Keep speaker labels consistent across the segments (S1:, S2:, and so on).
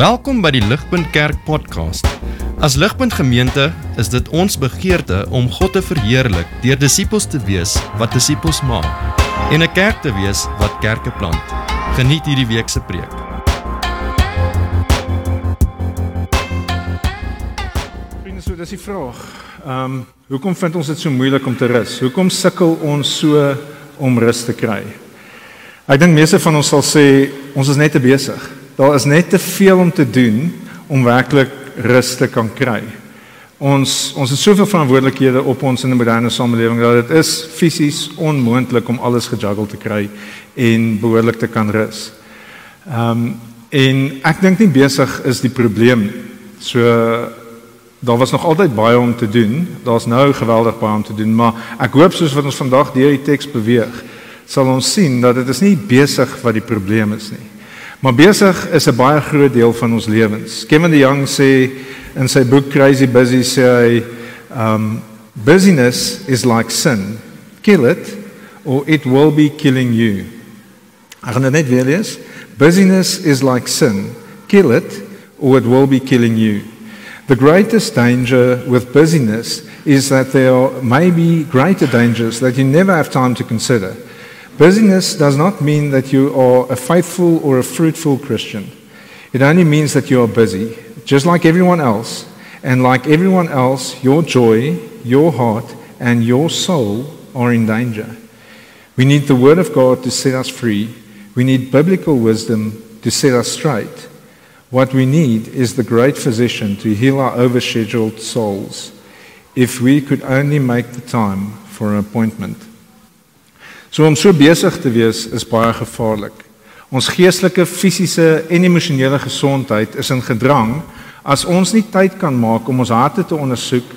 S1: Welkom by die Ligpunt Kerk podcast. As Ligpunt Gemeente is dit ons begeerte om God te verheerlik deur disippels te wees wat disippels maak en 'n kerk te wees wat kerke plant. Geniet hierdie week se preek.
S2: Vriende, so dis die vraag. Ehm, um, hoekom vind ons dit so moeilik om te rus? Hoekom sukkel ons so om rus te kry? Ek dink meeste van ons sal sê ons is net te besig. Daar is net te veel om te doen om werklik rus te kan kry. Ons ons het soveel verantwoordelikhede op ons in 'n moderne samelewing dat dit is fisies onmoontlik om alles gejuggle te kry en behoorlik te kan rus. Ehm um, en ek dink nie besig is die probleem. So daar was nog altyd baie om te doen. Daar's nou geweldig baie om te doen, maar ek hoop soos wat ons vandag deur die teks beweeg, sal ons sien dat dit is nie besig wat die probleem is nie. Maar besig is 'n baie groot deel van ons lewens. Kevin de Young sê in sy boek Crazy Busy sê hy um busyness is like sin. Kill it or it will be killing you. Ek gaan dit net weer lees. Busyness is like sin. Kill it or it will be killing you. The greatest danger with busyness is that there may be greater dangers that you never have time to consider. Busyness does not mean that you are a faithful or a fruitful Christian. It only means that you are busy, just like everyone else. And like everyone else, your joy, your heart, and your soul are in danger. We need the Word of God to set us free. We need biblical wisdom to set us straight. What we need is the great physician to heal our overscheduled souls. If we could only make the time for an appointment. So om so besig te wees is baie gevaarlik. Ons geestelike, fisiese en emosionele gesondheid is in gedrang as ons nie tyd kan maak om ons harte te ondersoek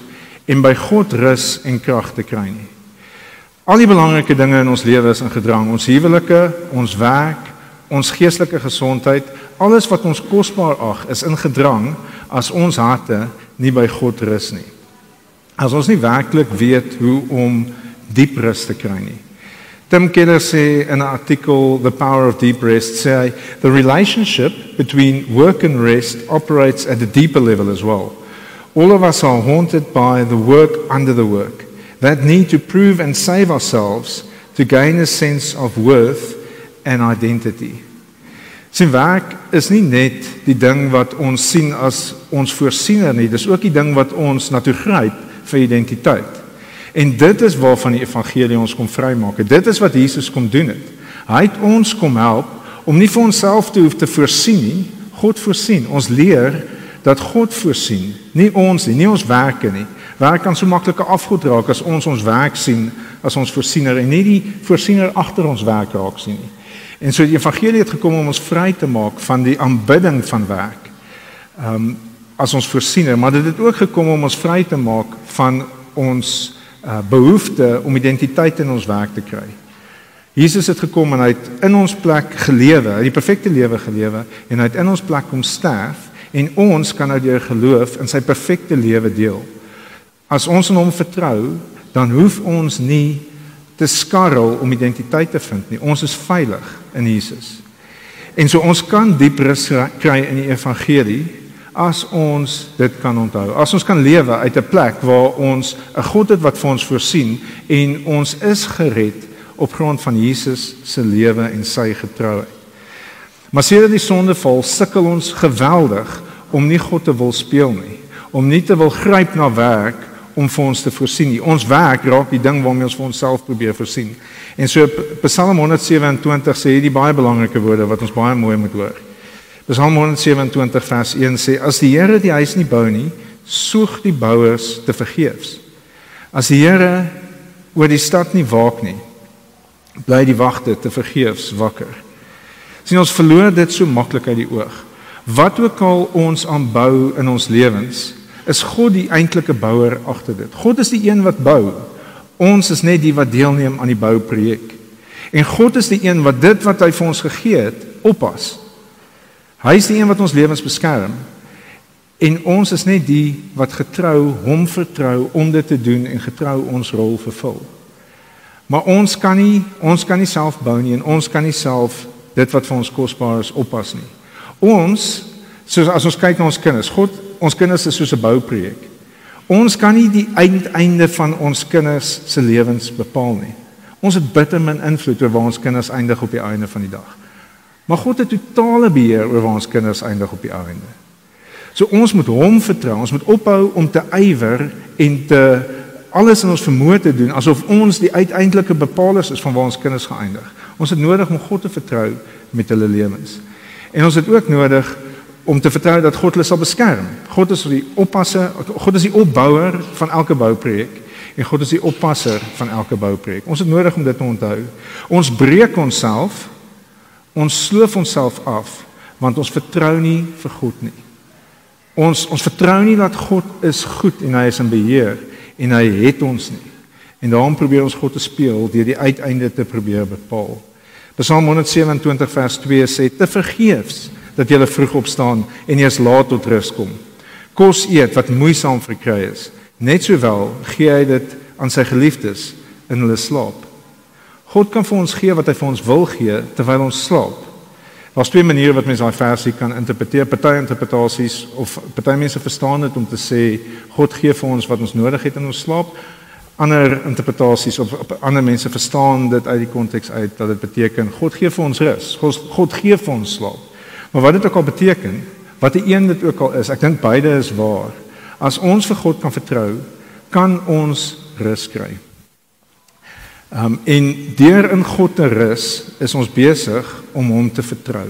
S2: en by God rus en krag te kry nie. Al die belangrike dinge in ons lewe is in gedrang. Ons huwelike, ons werk, ons geestelike gesondheid, alles wat ons kosbaar ag, is in gedrang as ons harte nie by God rus nie. As ons nie werklik weet hoe om diep rus te kry nie. Tim Keller sê in 'n artikel The Power of Deep Rest sê the relationship between work and rest operates at a deeper level as well. All of us are haunted by the work under the work. That need to prove and save ourselves to gain a sense of worth and identity. Sien werk is nie net die ding wat ons sien as ons voorsiener nie, dis ook die ding wat ons na toe gryp vir identiteit. En dit is waarvan die evangelie ons kom vrymaak. Dit is wat Jesus kom doen het. Hy het ons kom help om nie vir onsself te hoef te voorsien nie. God voorsien. Ons leer dat God voorsien, nie ons nie, nie ons werke nie. Werk kan so maklik afgod raak as ons ons werk sien as ons voorsiener en nie die voorsiener agter ons werk raak sien nie. En so die evangelie het gekom om ons vry te maak van die aanbidding van werk. Ehm um, as ons voorsiener, maar dit het ook gekom om ons vry te maak van ons uh, behoefte om identiteit in ons werk te kry. Jesus het gekom en hy het in ons plek gelewe, die perfekte lewe gelewe en hy het in ons plek kom sterf en ons kan nou deur geloof in sy perfekte lewe deel. As ons in hom vertrou, dan hoef ons nie te skarrel om identiteit te vind nie. Ons is veilig in Jesus. En so ons kan diep rus kry in die evangelie as ons dit kan onthou. As ons kan lewe uit 'n plek waar ons 'n God het wat vir ons voorsien en ons is gered op grond van Jesus se lewe en sy getrouheid. Maar sedert die sondeval sukkel ons geweldig om nie God te wil speel nie, om nie te wil gryp na werk om vir ons te voorsien nie. Ons werk raak die ding waarmee ons vir onsself probeer voorsien. En so Psalm 127 sê hierdie baie belangrike woorde wat ons baie mooi moet hoor. Psalm 127 vers 1 sê as die Here die huis nie bou nie, soek die bouers te vergeefs. As die Here oor die stad nie waak nie, bly die wagte te vergeefs wakker. Sien ons verloor dit so maklik uit die oog. Wat ook al ons aanbou in ons lewens, is God die eintlike bouer agter dit. God is die een wat bou. Ons is net die wat deelneem aan die bouprojek. En God is die een wat dit wat hy vir ons gegee het, oppas. Hy is die een wat ons lewens beskerm. En ons is net die wat getrou hom vertrou om dit te doen en getrou ons rol vervul. Maar ons kan nie ons kan nie self bou nie en ons kan nie self dit wat vir ons kosbaar is oppas nie. Ons Soos as ons kyk na ons kinders, God, ons kinders is soos 'n bouprojek. Ons kan nie die uiteinde van ons kinders se lewens bepaal nie. Ons het bitter min invloed oor waar ons kinders eindig op die einde van die dag. Maar God het totale beheer oor waar ons kinders eindig op die einde. So ons moet hom vertrou. Ons moet ophou om te ywer en te alles in ons vermoë te doen asof ons die uiteindelike bepalers is van waar ons kinders gaan eindig. Ons het nodig om God te vertrou met hulle lewens. En ons het ook nodig om te vertrou dat God hulle sal beskerm. God is die oppasser, God is die opbouer van elke bouprojek en God is die oppasser van elke bouprojek. Ons het nodig om dit te onthou. Ons breek onsself, ons sloof onsself af want ons vertrou nie vir God nie. Ons ons vertrou nie dat God is goed en hy is in beheer en hy het ons nie. En daarom probeer ons God te speel deur die uiteinde te probeer bepaal. Psalm 127 vers 2 sê te vergeefs dat jy vroeg opstaan en eers laat tot rus kom. Kos eet wat moeisaam verkry is. Net sowel gee hy dit aan sy geliefdes in hulle slaap. God kan vir ons gee wat hy vir ons wil gee terwyl ons slaap. Daar's twee maniere wat mens daai versie kan interpreteer. Party interpretasies of party mense verstaan dit om te sê God gee vir ons wat ons nodig het in ons slaap ander interpretasies of, of ander mense verstaan dit uit die konteks uit dat dit beteken God gee vir ons rus. God God gee vir ons slaap. Maar wat dit ook al beteken, wat die een dit ook al is, ek dink beide is waar. As ons vir God kan vertrou, kan ons rus kry. Um en deur in God te rus, is ons besig om hom te vertrou.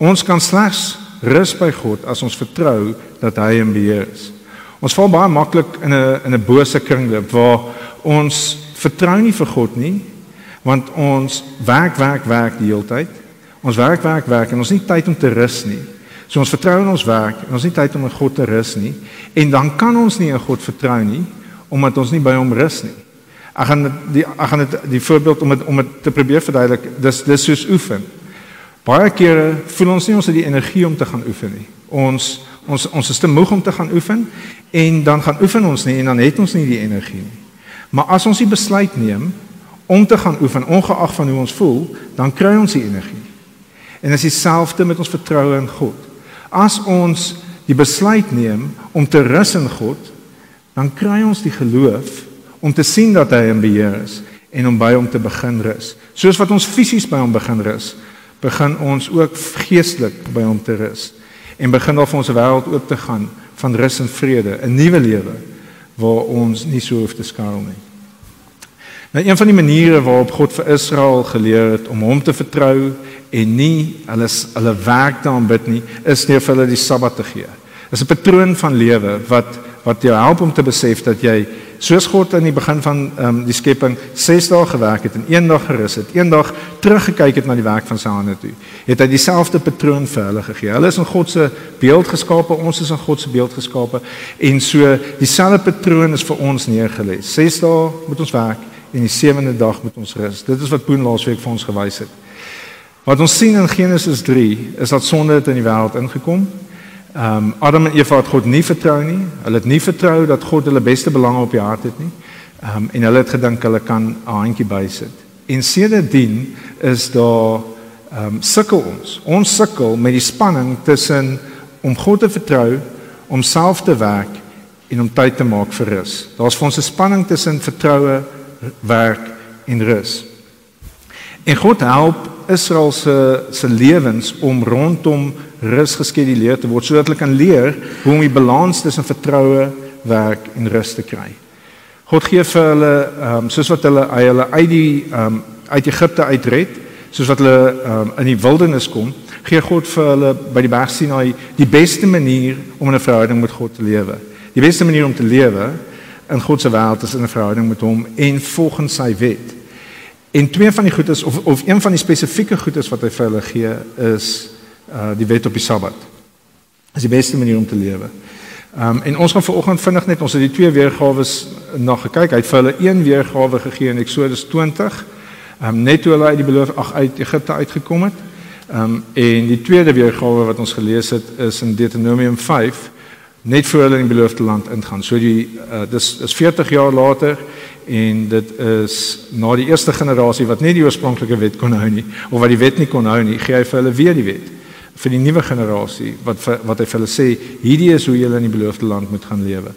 S2: Ons kan slegs rus by God as ons vertrou dat hy in beheer is. Ons val baie maklik in 'n in 'n bose kringloop waar ons vertrou nie vir God nie want ons werk werk werk die hele tyd. Ons werk werk werk en ons het nie tyd om te rus nie. So ons vertrou in ons werk en ons het nie tyd om in God te rus nie en dan kan ons nie in God vertrou nie omdat ons nie by hom rus nie. Ek gaan die ek gaan dit die voorbeeld om het, om dit te probeer verduidelik. Dis dis soos oefen. Baie kere voel ons nie ons het die energie om te gaan oefen nie. Ons ons ons is te moeg om te gaan oefen en dan gaan oefen ons nie en dan het ons nie die energie nie. Maar as ons die besluit neem om te gaan oefen ongeag van hoe ons voel, dan kry ons die energie. En dit is dieselfde met ons vertroue in God. As ons die besluit neem om te rus in God, dan kry ons die geloof om te sien dat hy in beheer is en om by hom te begin rus. Soos wat ons fisies by hom begin rus, begin ons ook geestelik by hom te rus en begin daar vir ons wêreld oop te gaan van rus en vrede, 'n nuwe lewe waar ons nie so hoef te skaal nie. Nou een van die maniere waarop God vir Israel geleer het om hom te vertrou en nie hulle hulle werk te aanbid nie, is deur vir hulle die Sabbat te gee. Dis 'n patroon van lewe wat wat jou help om te besef dat jy soos God aan die begin van um, die skepping 6 dae gewerk het en een dag gerus het, een dag teruggekyk het na die werk van sy hande toe, het hy dieselfde patroon vir hulle gegee. Hulle is in God se beeld geskape, ons is in God se beeld geskape en so dieselfde patroon is vir ons neergelê. 6 dae moet ons werk en die sewende dag moet ons rus. Dit is wat Boon laasweek vir ons gewys het. Wat ons sien in Genesis 3 is dat sonde het in die wêreld ingekom Ehm um, Adam en Eva het God nie vertrou nie. Hulle het nie vertrou dat God hulle beste belange op die hart het nie. Ehm um, en hulle het gedink hulle kan 'n handjie bysit. En sedertdien is daar ehm um, sukkel ons. Ons sukkel met die spanning tussen om God te vertrou, om self te werk en om tyd te maak vir rus. Daar's vir ons 'n spanning tussen vertroue, werk en rus. En God help Israel se se lewens om rondom rus geskeduleer te word sodat hulle kan leer hoe om die balans tussen vertroue, werk en rus te kry. God gee vir hulle ehm um, soos wat hulle hulle uit die ehm um, uit Egipte uitred, soos wat hulle ehm um, in die wildernis kom, gee God vir hulle by die berg Sinai die beste manier om 'n verhouding met God te lewe. Die beste manier om te lewe in God se wêreld is in 'n verhouding met hom en volgens sy wet. En twee van die goedes of of een van die spesifieke goedes wat hy vir hulle gee is uh die wet op die Sabbat. Dis die beste manier om te lewe. Um en ons gaan vanoggend vinnig net ons het die twee weergawe na gekyk. Hy het vir hulle een weergawe gegee in Eksodus 20. Um net toe hulle uit die beloof ag uit Egipte uitgekom het. Um en die tweede weergawe wat ons gelees het is in Deuteronomium 5 net voor hulle in die beloofde land ingaan. So die uh, dis is 40 jaar later en dit is na die eerste generasie wat nie die oorspronklike wet kon hou nie of wat die wet nie kon hou nie, gee hy vir hulle weer die wet vir die nuwe generasie wat wat hy vir hulle sê hierdie is hoe julle in die beloofde land moet gaan lewe.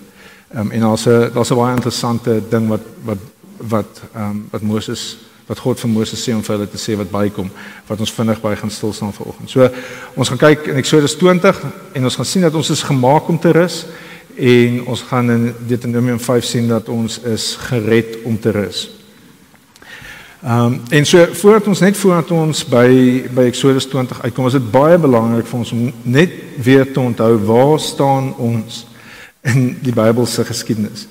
S2: Ehm um, en daar's 'n daar's 'n baie interessante ding wat wat wat ehm um, wat Moses wat God vir Moses sê om vir hulle te sê wat bykom wat ons vinnig by gaan stil staan vanoggend. So ons gaan kyk in Eksodus 20 en ons gaan sien dat ons is gemaak om te rus en ons gaan in Deuteronomium 5 sien dat ons is gered om te rus. Ehm um, en so voordat ons net voordat ons by by Eksodus 20 uitkom, is dit baie belangrik vir ons om net weer te onthou waar staan ons in die Bybelse geskiedenis.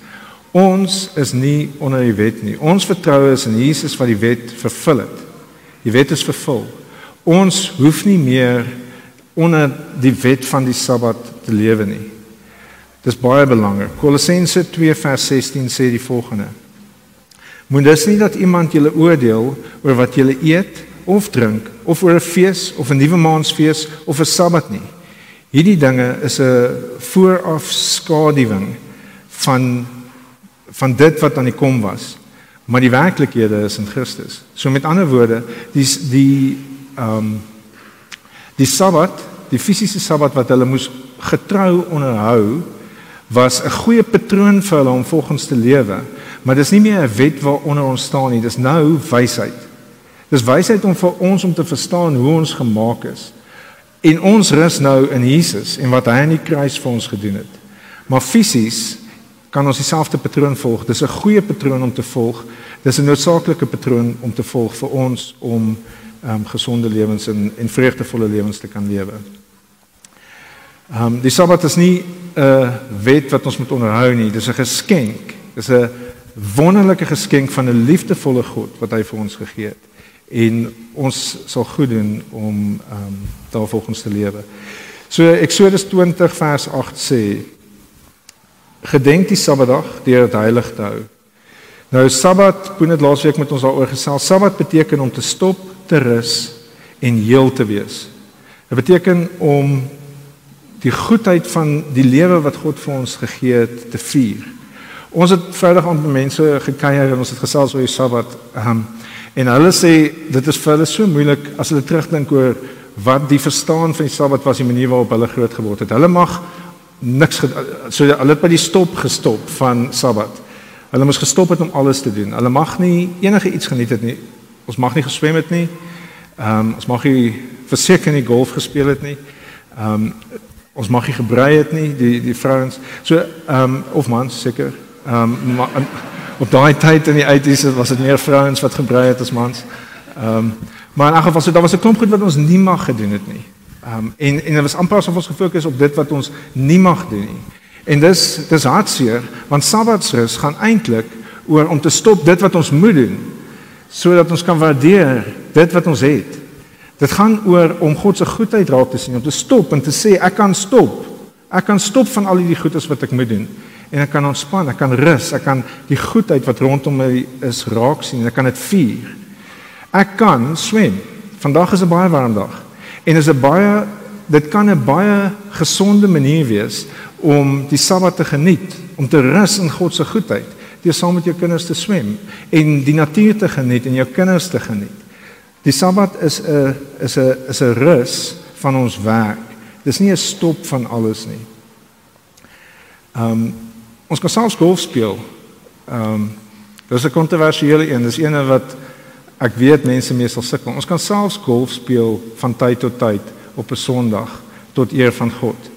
S2: Ons is nie onder die wet nie. Ons vertrou is in Jesus wat die wet vervul het. Die wet is vervul. Ons hoef nie meer onder die wet van die Sabbat te lewe nie. Dis baie belangrik. Kolossense 2 vers 16 sê die volgende: Moet dus nie dat iemand julle oordeel oor wat julle eet of drink of oor 'n fees of 'n nuwe maansfees of 'n Sabbat nie. Hierdie dinge is 'n vooraf skaduwing van van dit wat aan die kom was. Maar die werklikhede is in Christus. So met ander woorde, die die ehm um, die Sabbat, die fisiese Sabbat wat hulle moes getrou onderhou, was 'n goeie patroon vir hulle om volgens te lewe. Maar dis nie meer 'n wet waaronder ons staan nie, dis nou wysheid. Dis wysheid om vir ons om te verstaan hoe ons gemaak is. En ons rus nou in Jesus en wat hy aan die kruis vir ons gedoen het. Maar fisies kan ons dieselfde patroon volg. Dis 'n goeie patroon om te volg. Dis 'n noodsaaklike patroon om te volg vir ons om ehm um, gesonde lewens en en vreugdevolle lewens te kan lewe. Ehm um, die Sabbat is nie 'n wet wat ons moet onderhou nie. Dis 'n geskenk. Dis 'n wonderlike geskenk van 'n liefdevolle God wat hy vir ons gegee het. En ons sal goed doen om ehm um, daarvolgens te lewe. So Eksodus 20 vers 8 sê: Gedenk die Sabbatdag deur dit heilig te hou. Nou Sabbat, boen dit laasweek met ons daaroor gesels. Sabbat beteken om te stop, te rus en heel te wees. Dit beteken om die goedheid van die lewe wat God vir ons gegee het te vier. Ons het Vrydag aan mense gekuier en ons het gesels oor die Sabbat. Um, en hulle sê dit is vir hulle so moeilik as hulle terugdink oor wat die verstaan van die Sabbat was, die manier waarop hulle groot geword het. Hulle mag niks so hulle het by die stop gestop van Sabbat. Hulle moes gestop het om alles te doen. Hulle mag nie enige iets geniet het nie. Ons mag nie geswem het nie. Ehm um, ons mag nie verseker nie golf gespeel het nie. Ehm um, ons mag nie gebrei het nie die die vrouens so ehm um, of mans seker ehm um, op daai tyd in die 80s was dit meer vrouens wat gebrei het as mans. Ehm um, maar in elk geval so daar was 'n klomp goed wat ons nie mag gedoen het nie. Ehm um, en en dit was amper asof ons gefokus op dit wat ons nie mag doen nie. En dis dis hartseer want sabbatsrus gaan eintlik oor om te stop dit wat ons moet doen sodat ons kan waardeer dit wat ons het. Dit gaan oor om God se goedheid raak te sien, om te stop en te sê ek kan stop. Ek kan stop van al die goedes wat ek moet doen en ek kan ontspan, ek kan rus, ek kan die goedheid wat rondom my is raak sien en ek kan dit vier. Ek kan swem. Vandag is 'n baie warm dag en is 'n baie dit kan 'n baie gesonde manier wees om die Sabbat te geniet, om te rus in God se goedheid, deur saam met jou kinders te swem en die natuur te geniet en jou kinders te geniet. Die Sabbat is 'n is 'n is 'n rus van ons werk. Dis nie 'n stop van alles nie. Ehm um, ons kan selfs golf speel. Ehm um, dis 'n kontroversiële een. Dis een wat ek weet mense meestal sukkel. Ons kan selfs golf speel van tyd tot tyd op 'n Sondag tot eer van God.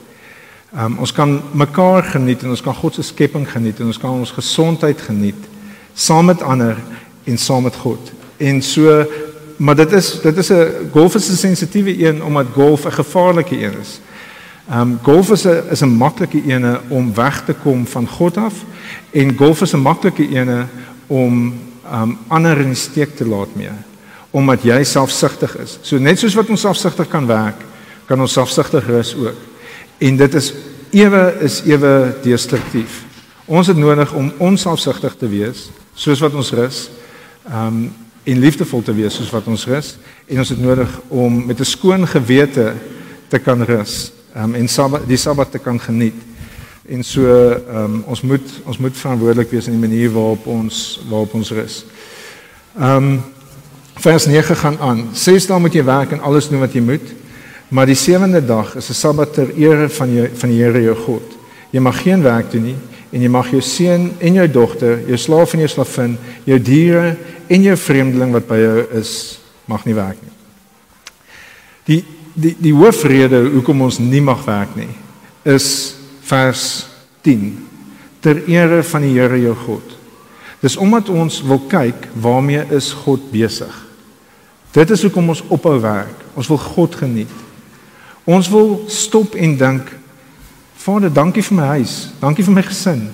S2: Ehm um, ons kan mekaar geniet en ons kan God se skepping geniet en ons kan ons gesondheid geniet saam met ander en saam met God. En so maar dit is dit is 'n golf is 'n sensitiewe een omdat golf 'n gevaarlike een is. Ehm um, golf is 'n is 'n maklike een om weg te kom van God af en golf is 'n maklike een om um, ander in die steek te laat mee omdat jy selfsugtig is. So net soos wat ons selfsugtig kan werk, kan ons selfsugtig rus ook. En dit is ewe is ewe destruktief. Ons het nodig om onselfsugtig te wees soos wat ons rus. Um, en liefdevol te wees soos wat ons rus en ons het nodig om met 'n skoon gewete te kan rus um, en sabbat die sabbat te kan geniet. En so um, ons moet ons moet verantwoordelik wees in die manier waarop ons waarop ons rus. Ehm um, vers 9 gaan aan. Ses dae moet jy werk en alles doen wat jy moet. Maar die sewende dag is 'n Sabbat ter ere van jou van die Here jou God. Jy mag geen werk doen nie en jy mag jou seun en jou dogter, jou slaaf en jou slavin, jou diere en jou vreemdeling wat by jou is, mag nie werk nie. Die die die hoofrede hoekom ons nie mag werk nie is vers 10 ter ere van die Here jou God. Dis omdat ons wil kyk waarmee is God besig. Dit is hoekom ons ophou werk. Ons wil God geniet. Ons wil stop en dink Vader, dankie vir my huis. Dankie vir my gesin.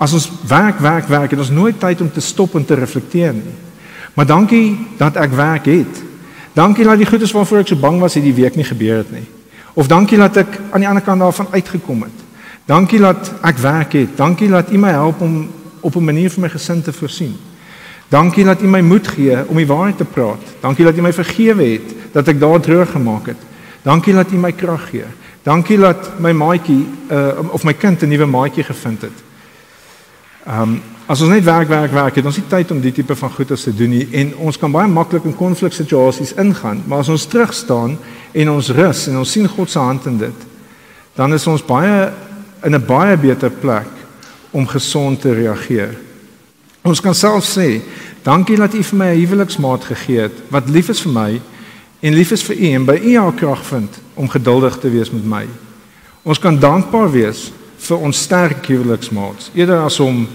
S2: As ons werk, werk, werk, het ons nooit tyd om te stop en te reflekteer nie. Maar dankie dat ek werk het. Dankie dat die goedes waarvoor ek so bang was hierdie week nie gebeur het nie. Of dankie dat ek aan die ander kant daarvan uitgekom het. Dankie dat ek werk het. Dankie dat U my help om op 'n manier vir my gesin te voorsien. Dankie dat U my moed gee om die waarheid te praat. Dankie dat U my vergewe het dat ek daar droog gemaak het. Dankie dat U my krag gee. Dankie dat my maatjie uh, of my kind 'n nuwe maatjie gevind het. Um, as ons net werk werk werk het ons nie tyd om die tipe van goedes te doen nie en ons kan baie maklik in konfliksituasies ingaan, maar as ons terug staan en ons rus en ons sien God se hand in dit, dan is ons baie in 'n baie beter plek om gesond te reageer. Ons kan self sê, dankie dat U vir my 'n huweliksmaat gegee het wat lief is vir my en lief is vir U en by U haar krag vind om geduldig te wees met my. Ons kan dankbaar wees vir ons sterk huweliksmaats eerder as om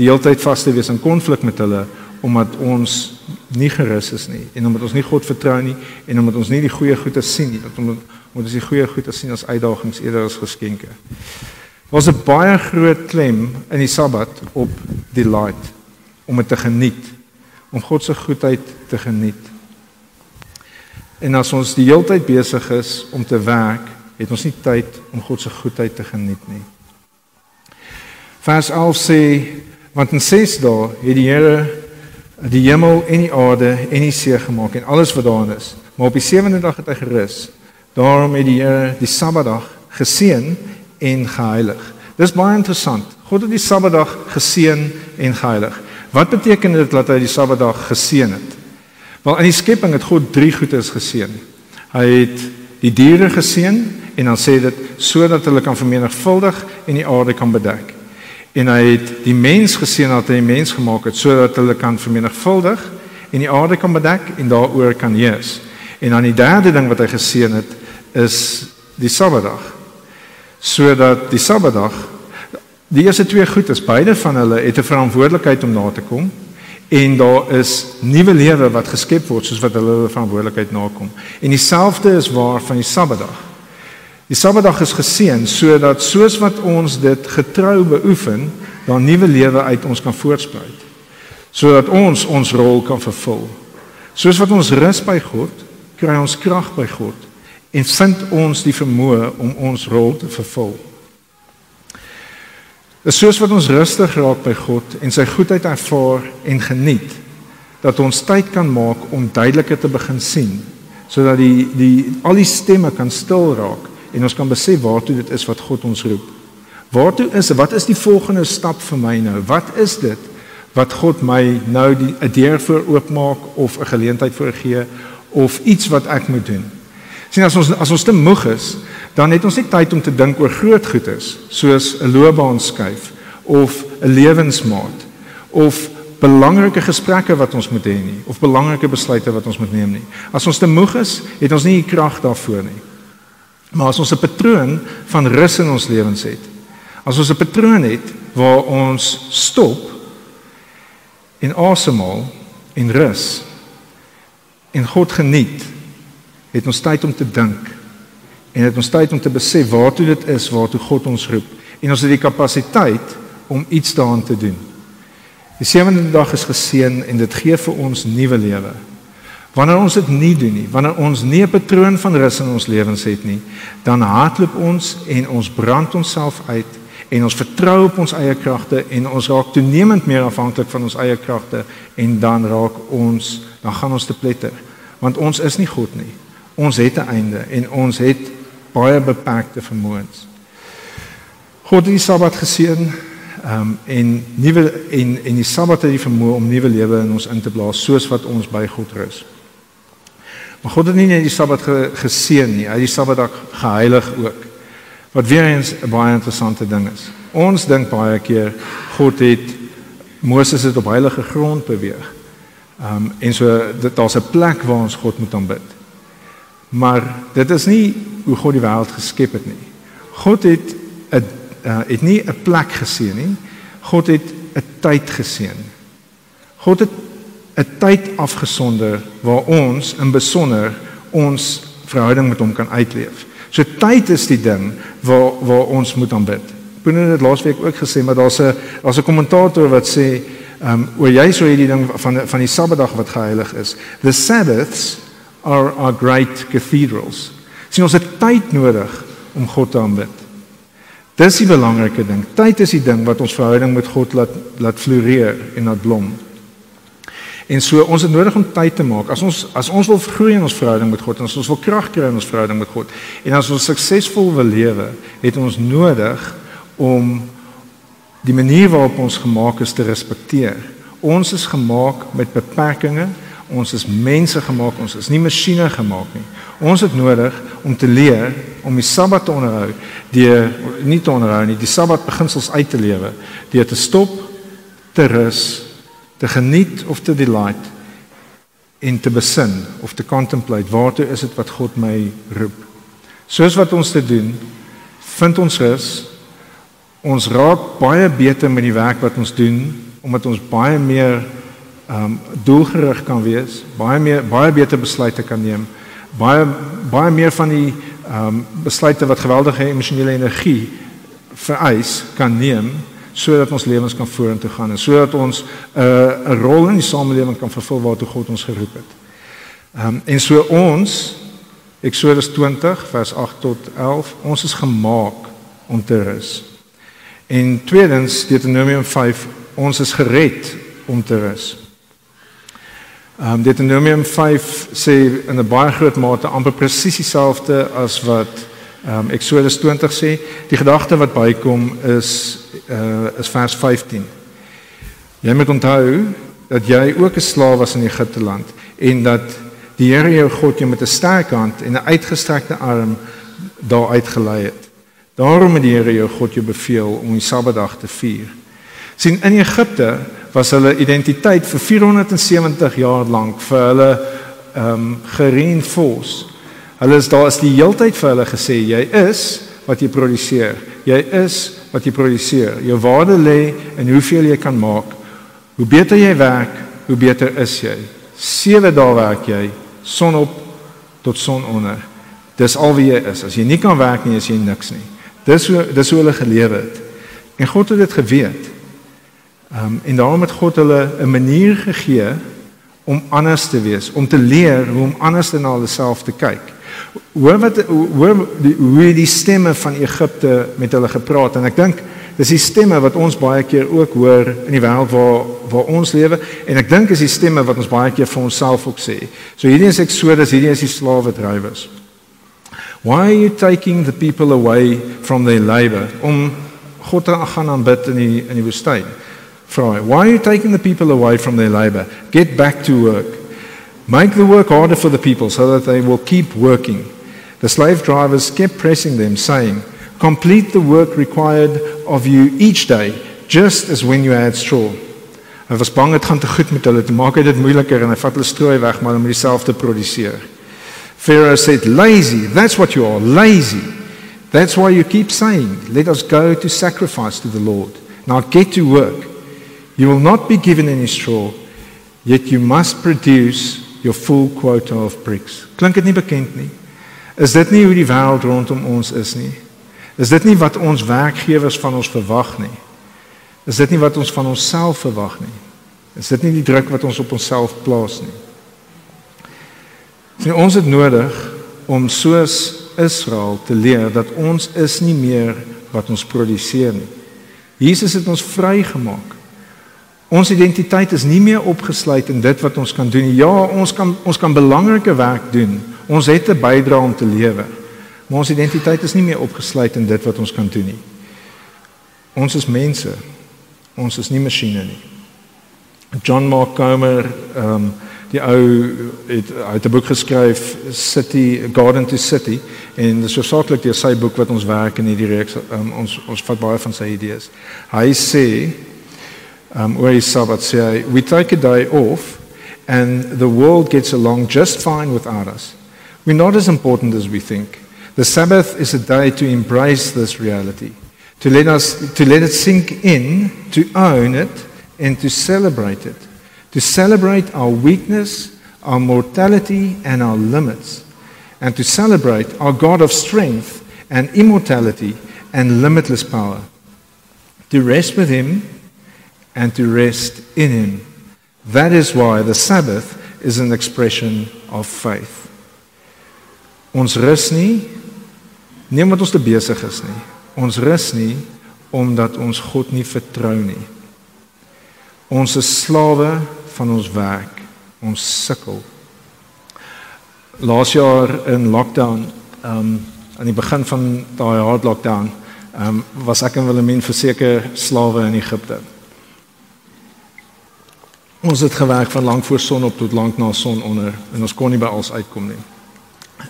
S2: die hele tyd vas te wees in konflik met hulle omdat ons nie gerus is nie en omdat ons nie God vertrou nie en omdat ons nie die goeie goeie sien nie dat omdat ons die goeie goeie sien as uitdagings eerder as geskenke. Ons 'n baie groot klem in die Sabbat op delight om dit te geniet, om God se goedheid te geniet. En as ons die hele tyd besig is om te werk, het ons nie tyd om God se goedheid te geniet nie. Vers 11 sê want in 6 dae het die Here die hemel en die aarde en die see gemaak en alles wat daarin is. Maar op die sewende dag het hy gerus. Daarom het die Here die Sabbatdag geseën en geheilig. Dis baie interessant. God het die Sabbatdag geseën en geheilig. Wat beteken dit dat hy die Sabbatdag geseën het? Wel in die skepping het God drie goedes geseën. Hy het die diere geseën en dan sê dit sodat hulle kan vermenigvuldig en die aarde kan bedek. En hy het die mens geseën dat hy die mens gemaak het sodat hulle kan vermenigvuldig en die aarde kan bedek en daaroor kan heers. En dan die derde ding wat hy geseën het is die Sabbatdag sodat die Sabbatdag die eerste twee goed is beide van hulle het 'n verantwoordelikheid om na te kom en daar is nuwe lewe wat geskep word soos wat hulle hulle verantwoordelikheid nakom. En dieselfde is waar van die Sabbatdag. Die Sabbatdag is geseën sodat soos wat ons dit getrou beoefen, daar nuwe lewe uit ons kan voortspruit. Sodat ons ons rol kan vervul. Soos wat ons rus by God, kry ons krag by God en vind ons die vermoë om ons rol te vervul. Dit is soos wat ons rustig raak by God en sy goedheid ervaar en geniet dat ons tyd kan maak om duideliker te begin sien sodat die die al die stemme kan stil raak en ons kan besef waartoe dit is wat God ons roep. Waartoe is wat is die volgende stap vir my nou? Wat is dit wat God my nou die 'n deur voor oopmaak of 'n geleentheid voorgee of iets wat ek moet doen? Sien as ons as ons te moeg is, dan het ons nie tyd om te dink oor groot goedes soos 'n loopbaan skuif of 'n lewensmaat of belangrike gesprekke wat ons moet hê nie of belangrike besluite wat ons moet neem nie. As ons te moeg is, het ons nie die krag daarvoor nie. Maar as ons 'n patroon van rus in ons lewens het, as ons 'n patroon het waar ons stop en asemhaal en rus en God geniet het ons tyd om te dink en het ons tyd om te besef waartoe dit is waartoe God ons roep en ons het die kapasiteit om iets daaraan te doen. Die sewende dag is geseën en dit gee vir ons nuwe lewe. Wanneer ons dit nie doen nie, wanneer ons nie 'n patroon van rus in ons lewens het nie, dan hardloop ons en ons brand onsself uit en ons vertrou op ons eie kragte en ons raak toenemend meer afhanklik van ons eie kragte en dan raak ons dan gaan ons te pletter want ons is nie God nie ons het 'n einde en ons het baie beperkte vermoëns. God het die Sabbat geseën um, en nuwe en en die Sabbat het die vermoë om nuwe lewe in ons in te blaas soos wat ons by God rus. Maar God het nie net die Sabbat ge, geseën nie, hy het die Sabbatdag geheilig ook. Wat weer eens 'n baie interessante ding is. Ons dink baie keer God het Moses het op heilige grond beweeg. Ehm um, en so daar's 'n plek waar ons God moet aanbid. Maar dit is nie hoe God die wêreld geskep het nie. God het 'n uh, het nie 'n plek geseën nie. God het 'n tyd geseën. God het 'n tyd afgesonder waar ons in besonder ons verhouding met hom kan uitleef. So tyd is die ding waar waar ons moet aanbid. Boone het laasweek ook gesê maar daar's 'n daar's 'n kommentator wat sê ehm um, oor jy sou hierdie ding van van die Sabbatdag wat geheilig is. The Sabbaths are our great cathedrals. Sien ons het tyd nodig om God te aanbid. Dis die belangrike ding. Tyd is die ding wat ons verhouding met God laat laat floreer en laat blom. En so ons het nodig om tyd te maak. As ons as ons wil groei in ons verhouding met God en as ons wil krag kry in ons verhouding met God en as ons suksesvol wil lewe, het ons nodig om die manier waarop ons gemaak is te respekteer. Ons is gemaak met beperkings. Ons is mense gemaak, ons is nie masjiene gemaak nie. Ons het nodig om te leer om die Sabbat te onderhou, deur nie te onderhou nie, die Sabbat beginsels uit te lewe, deur te stop, te rus, te geniet of te delight en te besin of te contemplate waartoe is dit wat God my roep. Soos wat ons te doen, vind ons rus ons raak baie beter met die werk wat ons doen omdat ons baie meer ehm um, doelgerig kan wees, baie meer baie beter besluite kan neem, baie baie meer van die ehm um, besluite wat geweldige emosionele energie vereis kan neem sodat ons lewens kan vorentoe gaan en sodat ons 'n uh, 'n rol in die samelewing kan vervul waartoe God ons geroep het. Ehm um, en so ons Eksodus 20 vers 8 tot 11, ons is gemaak om te rus. En tweedens Deuteronomium 5, ons is gered om te rus. Ehm um, Deuteronomium 5 sê in 'n baie groot mate amper presies dieselfde as wat ehm um, Exodus 20 sê. Die gedagte wat bykom is uh is vers 15. Jy moet onthou dat jy ook 'n slaaf was in Egipte land en dat die Here jou God jou met 'n sterk hand en 'n uitgestrekte arm daar uitgelei het. Daarom het die Here jou God jou beveel om die Sabbatdag te vier. sien in Egipte was hulle identiteit vir 470 jaar lank vir hulle ehm um, gereinforce. Hulle is daar is die heeltyd vir hulle gesê jy is wat jy produseer. Jy is wat jy produseer. Jou waarde lê in hoeveel jy kan maak. Hoe beter jy werk, hoe beter is jy. 7 dae werk jy son op tot son onder. Dis al wie jy is. As jy nie kan werk nie, is jy niks nie. Dis hoe dis hoe hulle gelewe het. En God het dit geweet. Ehm um, en daarom het God hulle 'n manier gegee om anders te wees, om te leer hoe om anders na hulle self te kyk. Hoor wat hoor die hoe die stemme van Egipte met hulle gepraat en ek dink dis die stemme wat ons baie keer ook hoor in die wêreld waar waar ons lewe en ek dink is die stemme wat ons baie keer vir onsself ook sê. So hierdie is Exodus, hierdie is die slawe drywers. Why are you taking the people away from their labor? Om God te gaan aanbid in die in die woestyn. Vra, why are you taking the people away from their labor? Get back to work. Make the work harder for the people so that they will keep working. The slave drivers kept pressing them saying, "Complete the work required of you each day, just as when you had straw." Hulle was bang dit gaan te goed met hulle, te maak dit moeiliker en hy vat hulle strooi weg maar om dieselfde produseer. Pharaoh said, Lazy, that's what you are, lazy. That's why you keep saying, Let us go to sacrifice to the Lord. Now get to work. You will not be given any straw, yet you must produce your full quota of bricks. Klink dit nie bekend nie? Is dit nie hoe die wêreld rondom ons is nie? Is dit nie wat ons werkgewers van ons verwag nie? Is dit nie wat ons van onsself verwag nie? Is dit nie die druk wat ons op onsself plaas nie? Sien ons het nodig om soos Israel te leer dat ons is nie meer wat ons produseer nie. Jesus het ons vrygemaak. Ons identiteit is nie meer opgesluit in dit wat ons kan doen. Ja, ons kan ons kan belangrike werk doen. Ons het 'n bydrae om te lewer. Maar ons identiteit is nie meer opgesluit in dit wat ons kan doen nie. Ons is mense. Ons is nie masjiene nie. John Mark Comer ehm um, die ou het uit 'n boek geskryf City Garden to City en dis hoofsaaklik deur sy boek wat ons werk in hierdie reeks um, ons ons vat baie van sy idees. Hy sê um oor die Sabbat we take a day off and the world gets along just fine without us. We're not as important as we think. The Sabbath is a day to embrace this reality, to let us to let it sink in, to own it and to celebrate it. to celebrate our weakness, our mortality, and our limits, and to celebrate our God of strength and immortality and limitless power. To rest with Him and to rest in Him. That is why the Sabbath is an expression of faith. Ons rus nie nie omdat ons te besig is nie. Ons rus nie omdat ons God nie vertrou nie. Ons is slawe van ons werk. Ons sukkel. Laas jaar in lockdown, ehm um, aan die begin van daai hard lockdown, ehm um, was ek en Willemien verseker slawe in Egipte. Ons het gewerk van lank voor son op tot lank na son onder en ons kon nie by alles uitkom nie.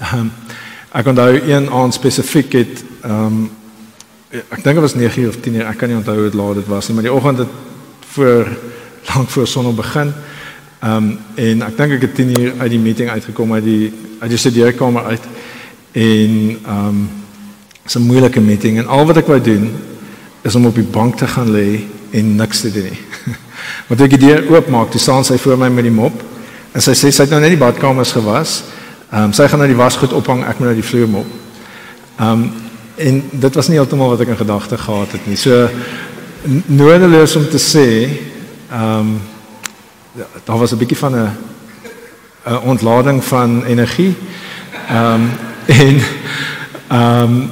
S2: Ehm um, ek onthou een aand spesifiek het ehm um, ek dink dit was 9 of 10 uur, ek kan nie onthou hoe laat dit was nie, maar die oggend het voor lank voor son op begin. Ehm um, en ek dink ek het 10 uur uit die meeting uitgekom uit die uit die studeerkamer uit en ehm um, is 'n moeilike meeting en al wat ek wou doen is om op die bank te gaan lê en niks te doen nie. Want ek die deur oopmaak, toe staan sy voor my met die mop en sy sê sy het nou net die badkamers gewas. Ehm um, sy gaan nou die wasgoed ophang, ek moet nou die vloer mop. Ehm um, en dit was nie heeltemal wat ek in gedagte gehad het nie. So nodeloos om te sê ehm um, daar was 'n bietjie van 'n 'n ontlading van energie. Ehm um, en ehm um,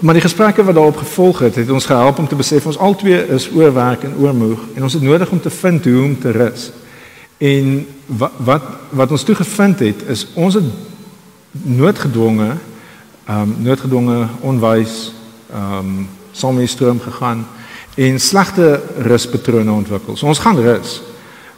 S2: maar die gesprekke wat daarop gevolg het, het ons gehelp om te besef ons albei is oorwerk en oormoeg en ons het nodig om te vind hoe om te rus. En wat wat wat ons toe gevind het is ons het noodgedwonge ehm um, noodgedwonge onwys ehm um, saam met die stroom gegaan en slegte ruspatrone ontwikkel. So ons gaan rus.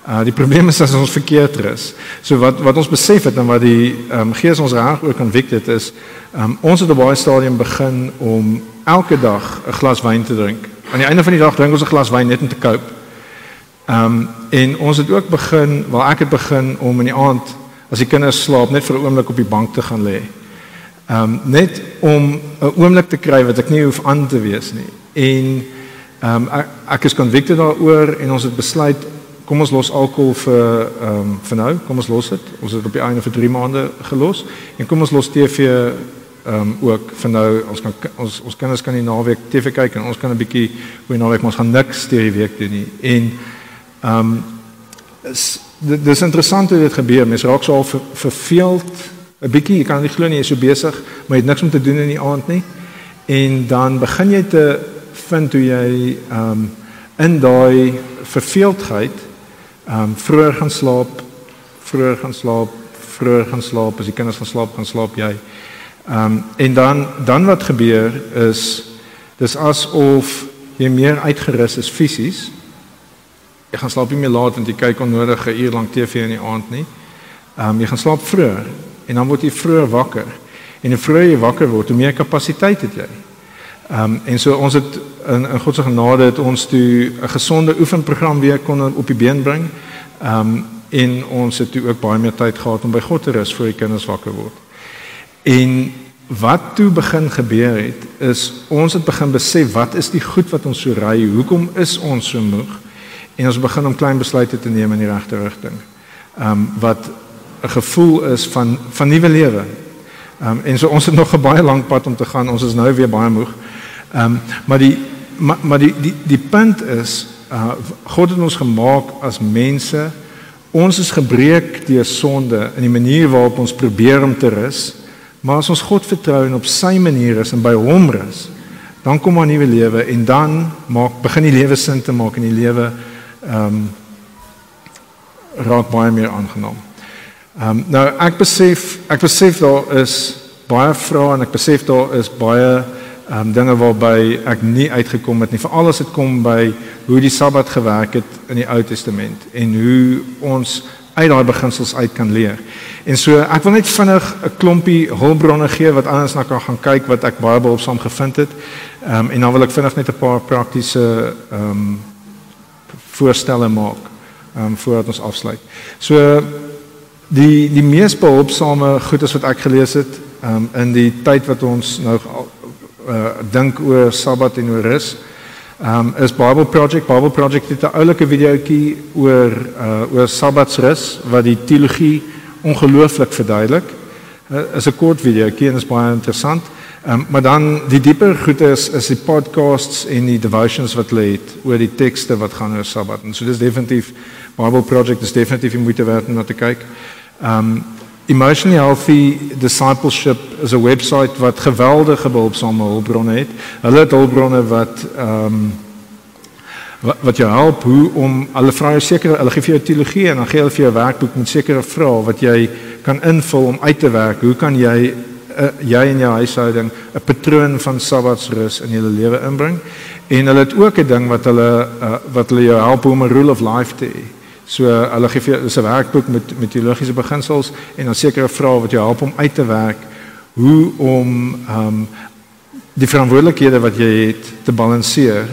S2: Uh die probleem is as ons verkeerd rus. So wat wat ons besef het en wat die ehm um, gees ons reg ook konvik dit is ehm um, ons het op baie stadium begin om elke dag 'n glas wyn te drink. Aan die einde van die dag drink ons 'n glas wyn net om te koop. Ehm um, en ons het ook begin, wel ek het begin om in die aand as die kinders slaap net vir 'n oomblik op die bank te gaan lê. Ehm um, net om 'n oomblik te kry wat ek nie hoef aan te wees nie. En ehm um, ek, ek is convicted daaroor en ons het besluit kom ons los alkohol vir ehm um, vir nou, kom ons los dit. Ons het op die einde vir 3 maande gelos en kom ons los TV ehm um, ook vir nou. Ons kan ons ons kinders kan die naweek TV kyk en ons kan 'n bietjie hoe die naweek ons gaan niks deur die week doen nie. En ehm um, is dit is interessant hoe dit gebeur. Mense raak so al ver, verveeld 'n bietjie. Jy kan nie glo nie jy is so besig, maar jy het niks om te doen in die aand nie. En dan begin jy te vind hoe jy ehm um, in daai verveeldheid Ehm um, vroeër gaan slaap, vroeër gaan slaap, vroeër gaan slaap, as die kinders gaan slaap, gaan slaap jy. Ehm um, en dan dan wat gebeur is dis asof jy meer uitgerus is fisies. Jy gaan slaap nie meer laat want jy kyk onnodige uur lank TV in die aand nie. Ehm um, jy gaan slaap vroeër en dan word jy vroeër wakker. En hoe vroeër jy wakker word, hoe meer kapasiteit het jy. Ehm um, en so ons het in in God se genade het ons toe 'n gesonde oefenprogram weer kon op die been bring. Ehm um, en ons het toe ook baie meer tyd gehad om by God te rus voor die kinders wakker word. En wat toe begin gebeur het is ons het begin besef wat is die goed wat ons so ry? Hoekom is ons so moeg? En ons begin om klein besluite te neem in die regte rigting. Ehm um, wat 'n gevoel is van van nuwe lewe. Ehm um, en so ons het nog 'n baie lank pad om te gaan. Ons is nou weer baie moeg. Ehm um, maar die maar, maar die die die punt is uh God het ons gemaak as mense. Ons is gebreek deur sonde in die manier waarop ons probeer om te rus. Maar as ons God vertrou en op sy manier is en by hom rus, dan kom 'n nuwe lewe en dan maak begin die lewe sin te maak in die lewe ehm um, raak baie meer aangenaam. Ehm um, nou ek besef ek besef daar is baie vrae en ek besef daar is baie um, dinge waarby ek nie uitgekom het nie. Veral as dit kom by hoe die Sabbat gewerk het in die Ou Testament en hoe ons uit daai beginsels uit kan leer. En so ek wil net vinnig 'n klompie hulpbronne gee wat anders na kan gaan kyk wat ek baie behulpsaam gevind het. Ehm um, en dan wil ek vinnig net 'n paar praktiese ehm um, voorstelle maak ehm um, voordat ons afsluit. So die die mees behulpsame goedes wat ek gelees het ehm um, in die tyd wat ons nou uh, dink oor Sabbat en oor rus um, is Bible Project. Bible Project het 'n oulike videoetjie oor uh, oor Sabbatsrus wat die teologie ongelooflik verduidelik. Uh, is 'n kort videoetjie en is baie interessant. Um, maar dan die dieper goed is is die podcasts en die devotions wat lê oor die tekste wat gaan oor Sabbat. En so dis definitief Bible Project is definitief werd om na te kyk. Um Emotionally Healthy Discipleship is 'n webwerf wat geweldige behulpsame hulpbronne het. Hulle het hulpbronne wat ehm um, wat, wat jou help hoe om hulle vra jou sekere hulle gee vir jou teologie en dan gee hulle vir jou werkboek met sekere vrae wat jy kan invul om uit te werk. Hoe kan jy uh, jy in jou huishouding 'n patroon van Sabbatsrus in jou lewe inbring? En hulle het ook 'n ding wat hulle uh, wat hulle jou help om 'n rule of life te hê. So hulle gee vir dis 'n werkboek met met teologiese beginsels en dan sekere vrae wat jou help om uit te werk hoe om ehm um, die verantwoordelikhede wat jy het te balanseer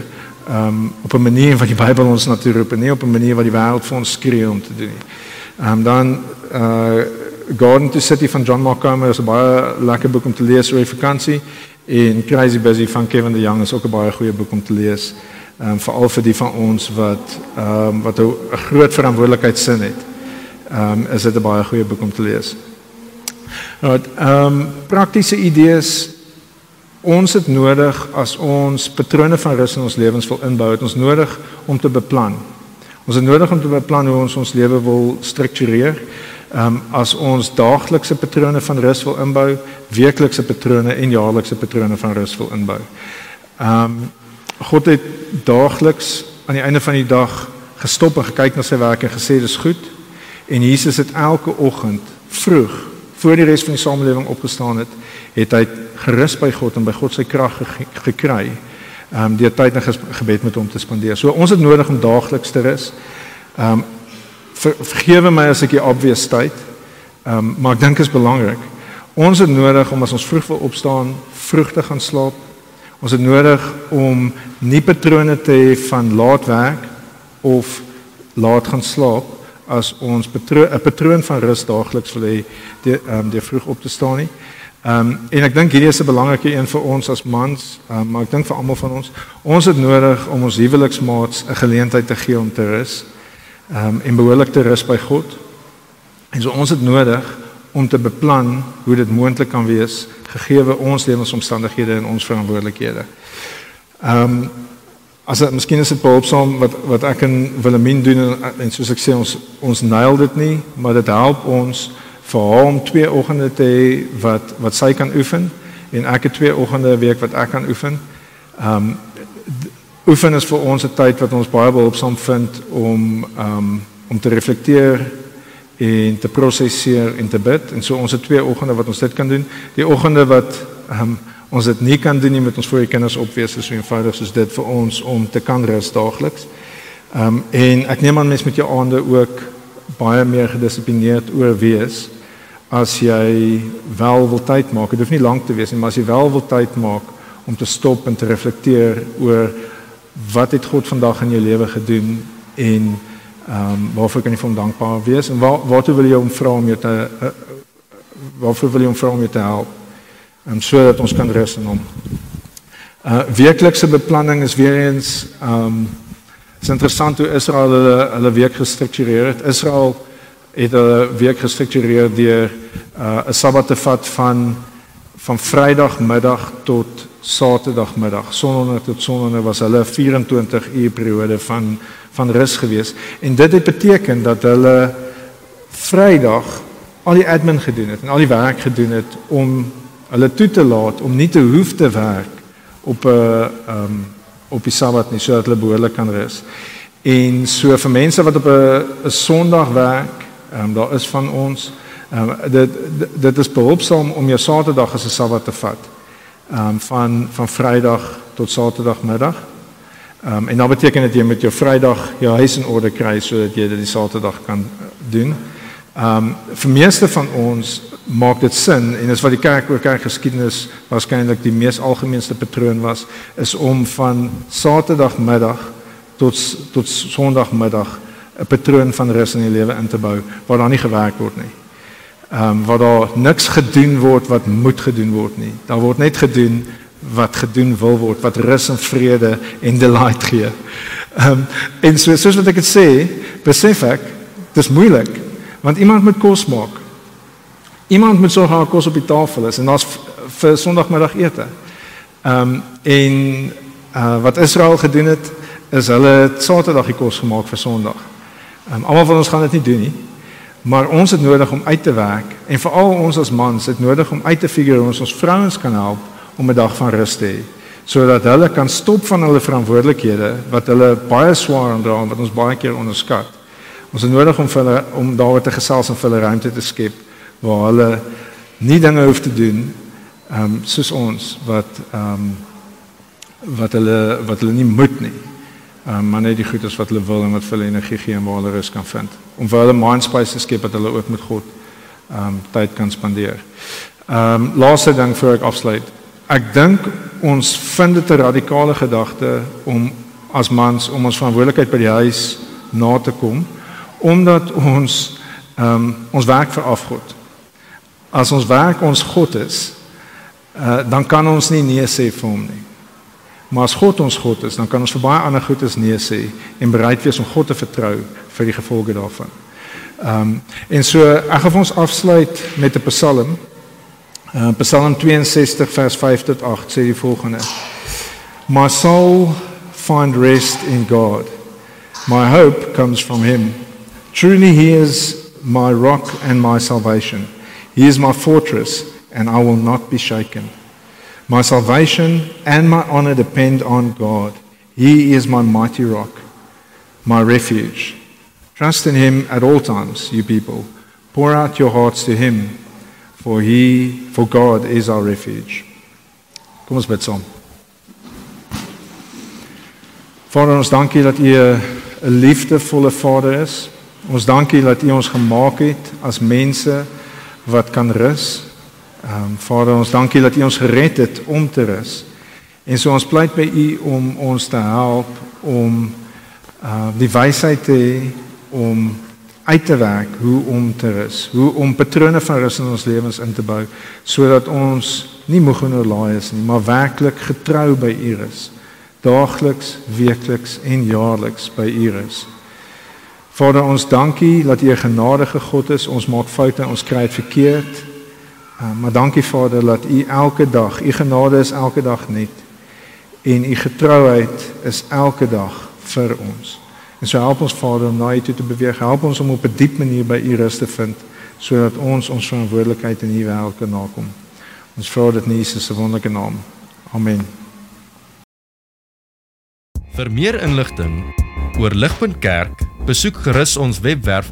S2: ehm um, op 'n manier wat die Bybel ons natuurlik roep en nie op 'n manier wat die wêreld vir ons skree om te doen nie. Ehm um, dan uh Garden to City van John Mark Comer is 'n baie lekker boek om te lees oor vakansie en Crazy Busy van Kevin de Young is ook 'n baie goeie boek om te lees ehm um, veral vir die van ons wat ehm um, wat 'n groot verantwoordelikheid sin het. Ehm um, is dit 'n baie goeie boek om te lees. Nou, ehm um, praktiese idees ons het nodig as ons patrone van rus in ons lewens wil inbou, het ons nodig om te beplan. Ons het nodig om te beplan hoe ons ons lewe wil struktureer. Ehm um, as ons daaglikse patrone van rus wil inbou, weeklikse patrone en jaarlikse patrone van rus wil inbou. Ehm um, God het daagliks aan die einde van die dag gestop en gekyk na sy werk en gesê dis goed. En Jesus het elke oggend vroeg voor die res van die samelewing opgestaan het, het hy gerus by God en by God se krag gekry. Ehm um, deur tyd in gebed met hom te spandeer. So ons het nodig om daagliks te rus. Ehm um, ver, vergewe my as ek die obvious tyd. Ehm um, maar ek dink is belangrik. Ons het nodig om as ons vroeg wil opstaan, vroeg te gaan slaap Ons het nodig om nie patrone te hê van laat werk of laat gaan slaap as ons 'n patroon van rus daagliks wil hê deur ehm um, deur vroeg op te staan nie. Ehm um, en ek dink hierdie is 'n belangrike een vir ons as mans, um, maar ek dink vir almal van ons. Ons het nodig om ons huweliksmaats 'n geleentheid te gee om te rus. Ehm um, en behoorlik te rus by God. En so ons het nodig om te beplan hoe dit moontlik kan wees gegee ons lewensomstandighede en ons verantwoordelikhede. Ehm um, as dit miskien is dit behulpsaam wat wat ek en Willemien doen en, en soos ek sê ons ons nail dit nie, maar dit help ons vir hom twee oggende te hê wat wat sy kan oefen en ek het twee oggende 'n week wat ek kan oefen. Ehm um, oefen is vir ons 'n tyd wat ons baie behulpsaam vind om ehm um, om te reflekteer en te prosesseer en te bid. En so ons het twee oggende wat ons dit kan doen. Die oggende wat um, ons dit nie kan doen nie met ons voor die kinders opwees is so eenvoudig soos dit vir ons om te kan rus daagliks. Ehm um, en ek neem aan mens met jou aande ook baie meer gedissiplineerd oor wees as jy wel wil tyd maak. Dit hoef nie lank te wees nie, maar as jy wel wil tyd maak om te stop en te reflekteer oor wat het God vandag in jou lewe gedoen en Ehm um, waarvoor kan jy vir hom dankbaar wees en waar waartoe wil jy hom vra om jou te uh, waarvoor wil jy hom vra om jou te help? En um, sodat ons kan rus in hom. Uh werklikse beplanning is weer eens ehm um, is interessant hoe Israel hulle hulle week gestruktureer het. Israel het hulle week gestruktureer deur uh 'n Sabbat te vat van van Vrydagmiddag tot Saterdagmiddag. Sononder tot sononder was hulle 24 uur periode van van rus gewees en dit het beteken dat hulle Vrydag al die admin gedoen het en al die werk gedoen het om hulle toe te laat om nie te hoef te werk op 'n ehm um, op die Sabbat nie sodat hulle behoorlik kan rus. En so vir mense wat op 'n 'n Sondag werk, ehm um, daar is van ons ehm um, dit dit is behulpsaam om jou Saterdag as 'n Sabbat te vat. Ehm um, van van Vrydag tot Saterdagmiddag. Ehm um, en dan beteken dit jy moet jou Vrydag jou huis in orde kry sodat jy dit die Saterdag kan doen. Ehm um, vir meeste van ons maak dit sin en dis wat die kerk oor kerk geskiedenis waarskynlik die mees algemeenste patroon was is om van Saterdagmiddag tot tot Sondagmiddag 'n patroon van rus in die lewe in te bou waar daar nie gewerk word nie. Ehm um, waar daar niks gedoen word wat moet gedoen word nie. Daar word net gedoen wat gedoen wil word, wat rus en vrede en delight gee. Ehm um, en so soos wat ek dit sê, besef ek dis moeilik want iemand moet kos maak. Iemand moet sorg dat kos op die tafel is en daar's vir Sondagmiddag ete. Ehm um, en uh, wat Israel gedoen het is hulle Saterdag die kos gemaak vir Sondag. Ehm um, almal van ons gaan dit nie doen nie. Maar ons het nodig om uit te werk en veral ons as mans het nodig om uit te figure hoe ons ons vrouens kan help om 'n dag van rus te hê sodat hulle kan stop van hulle verantwoordelikhede wat hulle baie swaar aandra en wat ons baie keer onderskat. Ons het nodig om vir hulle om daaroor te gesels en vir hulle ruimte te skep waar hulle nie dinge hoef te doen ehm um, soos ons wat ehm um, wat hulle wat hulle nie moet nie. Um, maar net die goedes wat hulle wil en wat vir hulle energie gee en waar hulle rus kan vind. Om vir hulle mind space te skep dat hulle ook met God ehm um, tyd kan spandeer. Ehm um, laaste ding voor ek afsluit. Ek dink ons vind dit 'n radikale gedagte om as mans om ons verantwoordelikheid by die huis na te kom omdat ons ehm um, ons werk vir afgod. As ons werk ons God is, uh, dan kan ons nie nee sê vir hom nie. Maar as God ons God is, dan kan ons vir baie ander goedes nee sê en bereid wees om God te vertrou vir die gevolge daarvan. Ehm um, en so ek gaan ons afsluit met 'n Psalm. Uh, Psalm 62 vers 5 tot 8 sê die volgende: My soul find rest in God. My hope comes from him. Truly he is my rock and my salvation. He is my fortress and I will not be shaken. My salvation and my honor depend on God. He is my mighty rock, my refuge. Trust in him at all times, you people. Pour out your hearts to him, for he for God is our refuge. Kom ons bid saam. Vader, ons dankie dat U 'n liefdevolle Vader is. Ons dankie dat U ons gemaak het as mense wat kan rus Ehm um, Vader, ons dankie dat U ons gered het om te rus. En so ons pleit by U om ons te help om uh die wysheid te hê om uit te werk hoe om te rus, hoe om patrone van rus in ons lewens in te bou sodat ons nie moeg en oorlaai is nie, maar werklik getrou by U is. Daagliks, weekliks en jaarliks by U is. Vader, ons dankie dat U 'n genadige God is. Ons maak foute, ons kry dit verkeerd. Uh, maar dankie Vader dat U elke dag, U genade is elke dag net en U getrouheid is elke dag vir ons. En so help ons Vader om na U toe te beweeg. Help ons om op 'n diep manier by U rus te vind sodat ons ons verantwoordelikheid in U wêreld kan nakom. Ons vra dit in Jesus se wonderlike naam. Amen.
S1: Vir meer inligting oor Ligpunt Kerk, besoek gerus ons webwerf